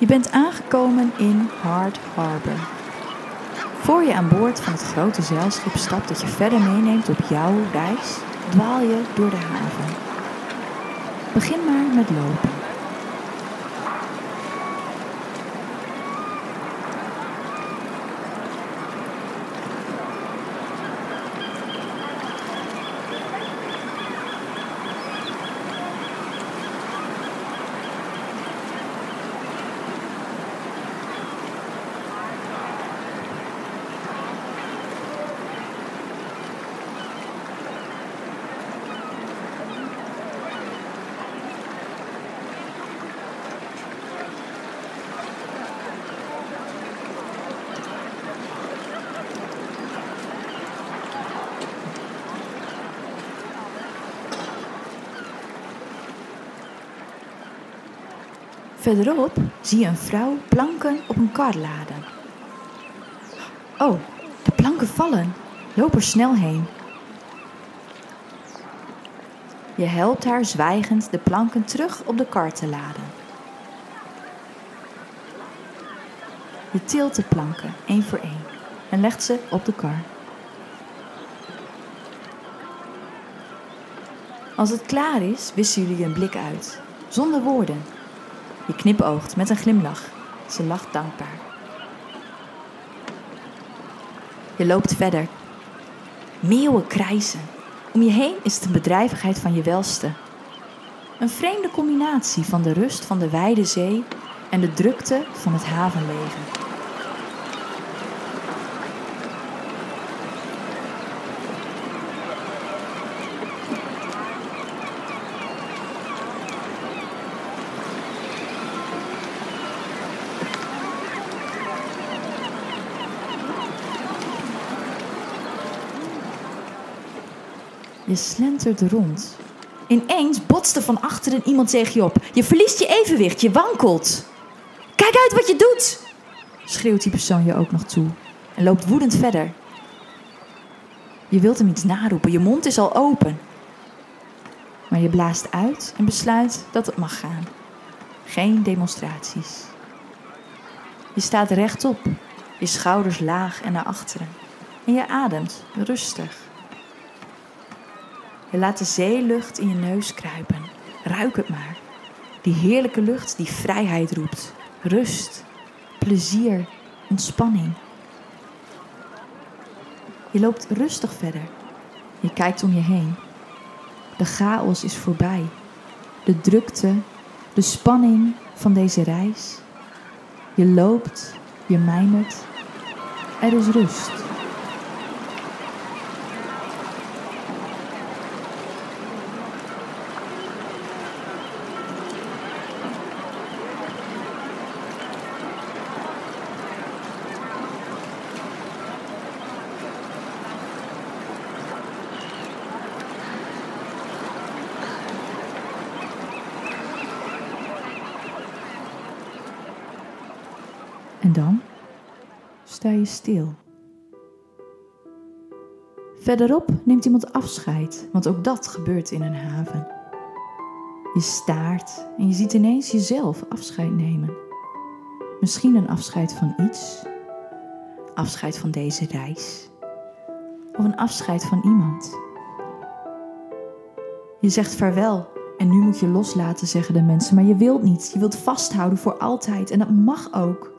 Je bent aangekomen in Hard Harbor. Voor je aan boord van het grote zeilschip stapt dat je verder meeneemt op jouw reis, dwaal je door de haven. Begin maar met lopen. Verderop zie je een vrouw planken op een kar laden. Oh, de planken vallen. Loop er snel heen. Je helpt haar zwijgend de planken terug op de kar te laden. Je tilt de planken één voor één en legt ze op de kar. Als het klaar is, wisselen jullie een blik uit, zonder woorden. Je knipoogt met een glimlach. Ze lacht dankbaar. Je loopt verder. Meeuwen krijsen. Om je heen is een bedrijvigheid van je welste. Een vreemde combinatie van de rust van de wijde zee en de drukte van het havenleven. Je slentert rond. Ineens botste van achteren iemand tegen je op. Je verliest je evenwicht, je wankelt. Kijk uit wat je doet! schreeuwt die persoon je ook nog toe en loopt woedend verder. Je wilt hem iets naroepen, je mond is al open. Maar je blaast uit en besluit dat het mag gaan. Geen demonstraties. Je staat rechtop, je schouders laag en naar achteren. En je ademt rustig. Je laat de zeelucht in je neus kruipen. Ruik het maar. Die heerlijke lucht die vrijheid roept. Rust, plezier, ontspanning. Je loopt rustig verder. Je kijkt om je heen. De chaos is voorbij. De drukte, de spanning van deze reis. Je loopt, je mijmert. Er is rust. En dan sta je stil. Verderop neemt iemand afscheid, want ook dat gebeurt in een haven. Je staart en je ziet ineens jezelf afscheid nemen. Misschien een afscheid van iets, afscheid van deze reis, of een afscheid van iemand. Je zegt vaarwel en nu moet je loslaten, zeggen de mensen, maar je wilt niet. Je wilt vasthouden voor altijd en dat mag ook.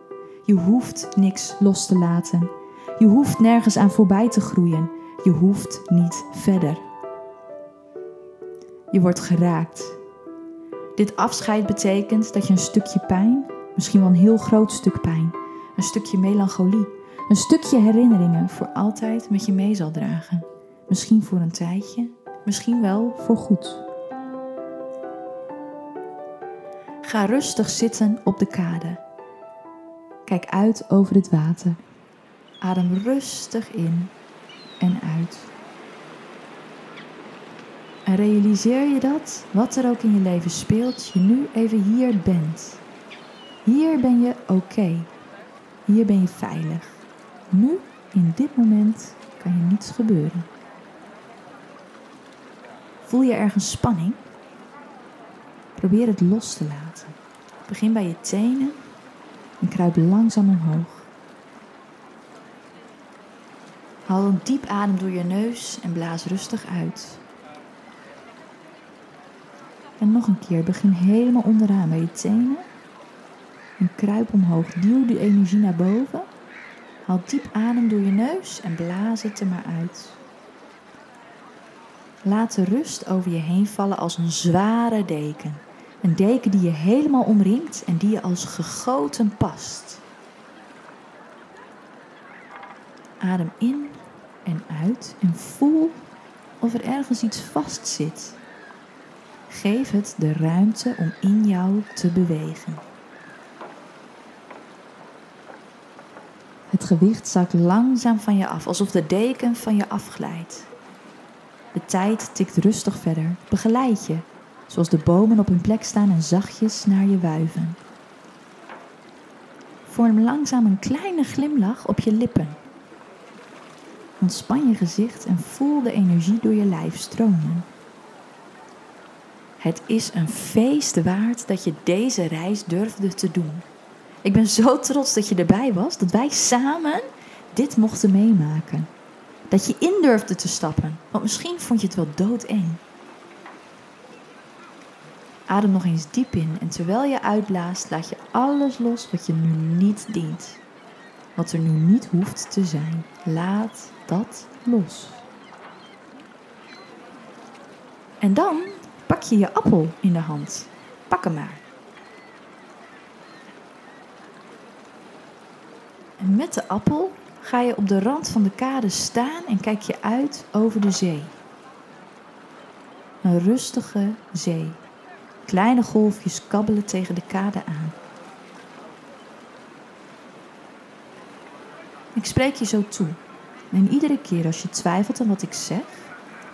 Je hoeft niks los te laten. Je hoeft nergens aan voorbij te groeien. Je hoeft niet verder. Je wordt geraakt. Dit afscheid betekent dat je een stukje pijn, misschien wel een heel groot stuk pijn, een stukje melancholie, een stukje herinneringen voor altijd met je mee zal dragen. Misschien voor een tijdje, misschien wel voor goed. Ga rustig zitten op de kade Kijk uit over het water. Adem rustig in en uit. En realiseer je dat, wat er ook in je leven speelt, je nu even hier bent. Hier ben je oké. Hier ben je veilig. Nu, in dit moment, kan je niets gebeuren. Voel je ergens spanning? Probeer het los te laten. Begin bij je tenen en kruip langzaam omhoog. Haal een diep adem door je neus en blaas rustig uit. En nog een keer, begin helemaal onderaan bij je tenen. En kruip omhoog, duw die energie naar boven. Haal diep adem door je neus en blaas het er maar uit. Laat de rust over je heen vallen als een zware deken. Een deken die je helemaal omringt en die je als gegoten past. Adem in en uit en voel of er ergens iets vast zit. Geef het de ruimte om in jou te bewegen. Het gewicht zakt langzaam van je af, alsof de deken van je afglijdt. De tijd tikt rustig verder. Begeleid je, zoals de bomen op hun plek staan en zachtjes naar je wuiven. Vorm langzaam een kleine glimlach op je lippen. Ontspan je gezicht en voel de energie door je lijf stromen. Het is een feest waard dat je deze reis durfde te doen. Ik ben zo trots dat je erbij was, dat wij samen dit mochten meemaken. Dat je in durfde te stappen, want misschien vond je het wel doodeng. Adem nog eens diep in en terwijl je uitblaast, laat je alles los wat je nu niet dient. Wat er nu niet hoeft te zijn. Laat dat los. En dan pak je je appel in de hand. Pak hem maar. En met de appel ga je op de rand van de kade staan en kijk je uit over de zee. Een rustige zee. Kleine golfjes kabbelen tegen de kade aan. Ik spreek je zo toe. En iedere keer als je twijfelt aan wat ik zeg,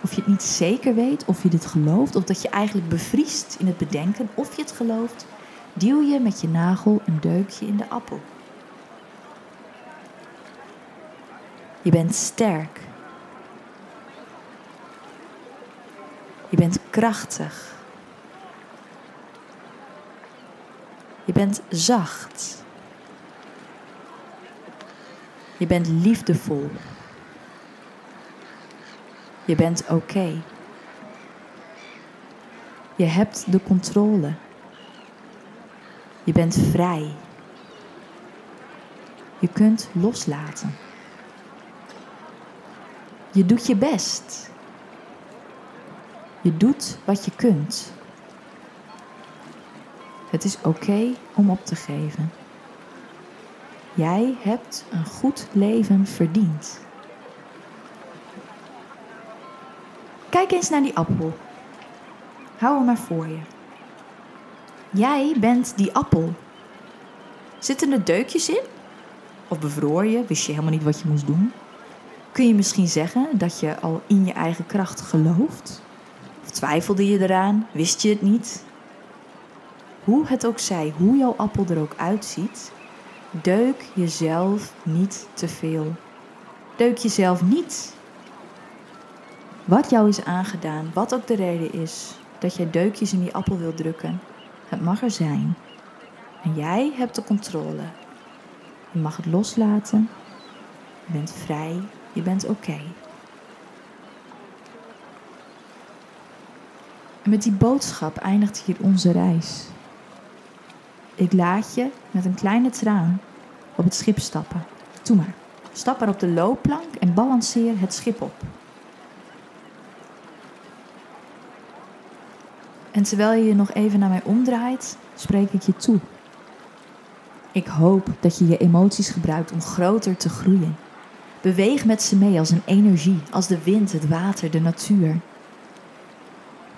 of je het niet zeker weet, of je dit gelooft, of dat je eigenlijk bevriest in het bedenken of je het gelooft, duw je met je nagel een deukje in de appel. Je bent sterk. Je bent krachtig. Je bent zacht. Je bent liefdevol. Je bent oké. Je hebt de controle. Je bent vrij. Je kunt loslaten. Je doet je best. Je doet wat je kunt. Het is oké om op te geven. Jij hebt een goed leven verdiend. Kijk eens naar die appel. Hou hem maar voor je. Jij bent die appel. Zitten er deukjes in? Of bevroor je? Wist je helemaal niet wat je moest doen? Kun je misschien zeggen dat je al in je eigen kracht gelooft? Of twijfelde je eraan? Wist je het niet? Hoe het ook zij, hoe jouw appel er ook uitziet, deuk jezelf niet te veel. Deuk jezelf niet. Wat jou is aangedaan, wat ook de reden is dat jij deukjes in die appel wilt drukken, het mag er zijn. En jij hebt de controle. Je mag het loslaten. Je bent vrij je bent oké. En met die boodschap eindigt hier onze reis. Ik laat je met een kleine traan op het schip stappen. Doe maar. Stap maar op de loopplank en balanceer het schip op. En terwijl je je nog even naar mij omdraait, spreek ik je toe. Ik hoop dat je je emoties gebruikt om groter te groeien. Beweeg met ze mee als een energie, als de wind, het water, de natuur.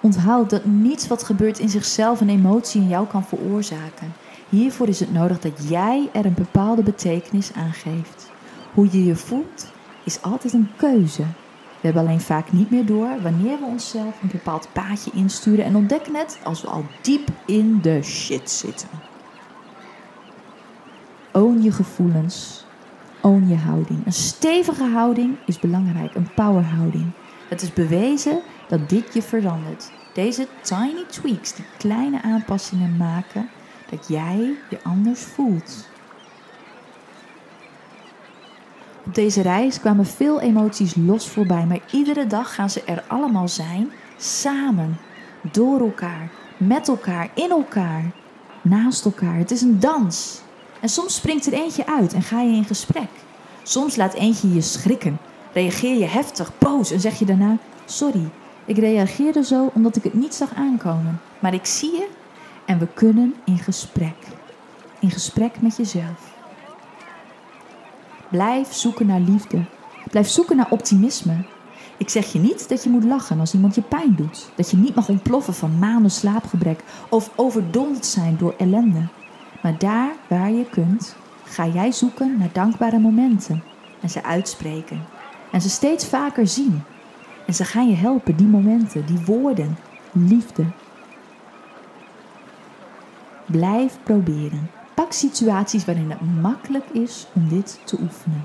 Onthoud dat niets wat gebeurt in zichzelf een emotie in jou kan veroorzaken. Hiervoor is het nodig dat jij er een bepaalde betekenis aan geeft. Hoe je je voelt is altijd een keuze. We hebben alleen vaak niet meer door wanneer we onszelf een bepaald paadje insturen en ontdekken het als we al diep in de shit zitten. Own je gevoelens, Own je houding. Een stevige houding is belangrijk, een powerhouding. Het is bewezen dat dit je verandert. Deze tiny tweaks, die kleine aanpassingen maken dat jij je anders voelt. Op deze reis kwamen veel emoties los voorbij, maar iedere dag gaan ze er allemaal zijn, samen, door elkaar, met elkaar, in elkaar, naast elkaar. Het is een dans. En soms springt er eentje uit en ga je in gesprek. Soms laat eentje je schrikken, reageer je heftig, boos en zeg je daarna: Sorry, ik reageerde zo omdat ik het niet zag aankomen. Maar ik zie je en we kunnen in gesprek. In gesprek met jezelf. Blijf zoeken naar liefde. Blijf zoeken naar optimisme. Ik zeg je niet dat je moet lachen als iemand je pijn doet. Dat je niet mag ontploffen van maanden slaapgebrek of overdonderd zijn door ellende. Maar daar waar je kunt, ga jij zoeken naar dankbare momenten en ze uitspreken. En ze steeds vaker zien. En ze gaan je helpen, die momenten, die woorden, liefde. Blijf proberen. Pak situaties waarin het makkelijk is om dit te oefenen.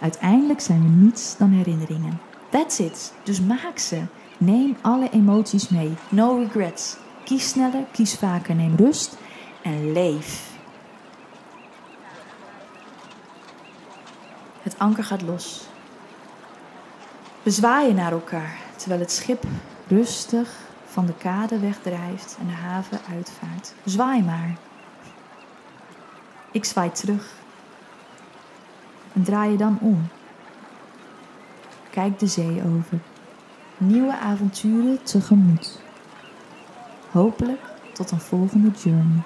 Uiteindelijk zijn we niets dan herinneringen. That's it. Dus maak ze. Neem alle emoties mee. No regrets. Kies sneller, kies vaker, neem rust en leef. Het anker gaat los. We zwaaien naar elkaar terwijl het schip rustig van de kade wegdrijft en de haven uitvaart. Zwaai maar. Ik zwaai terug. En draai je dan om. Kijk de zee over. Nieuwe avonturen tegemoet. Hopelijk tot een volgende journey.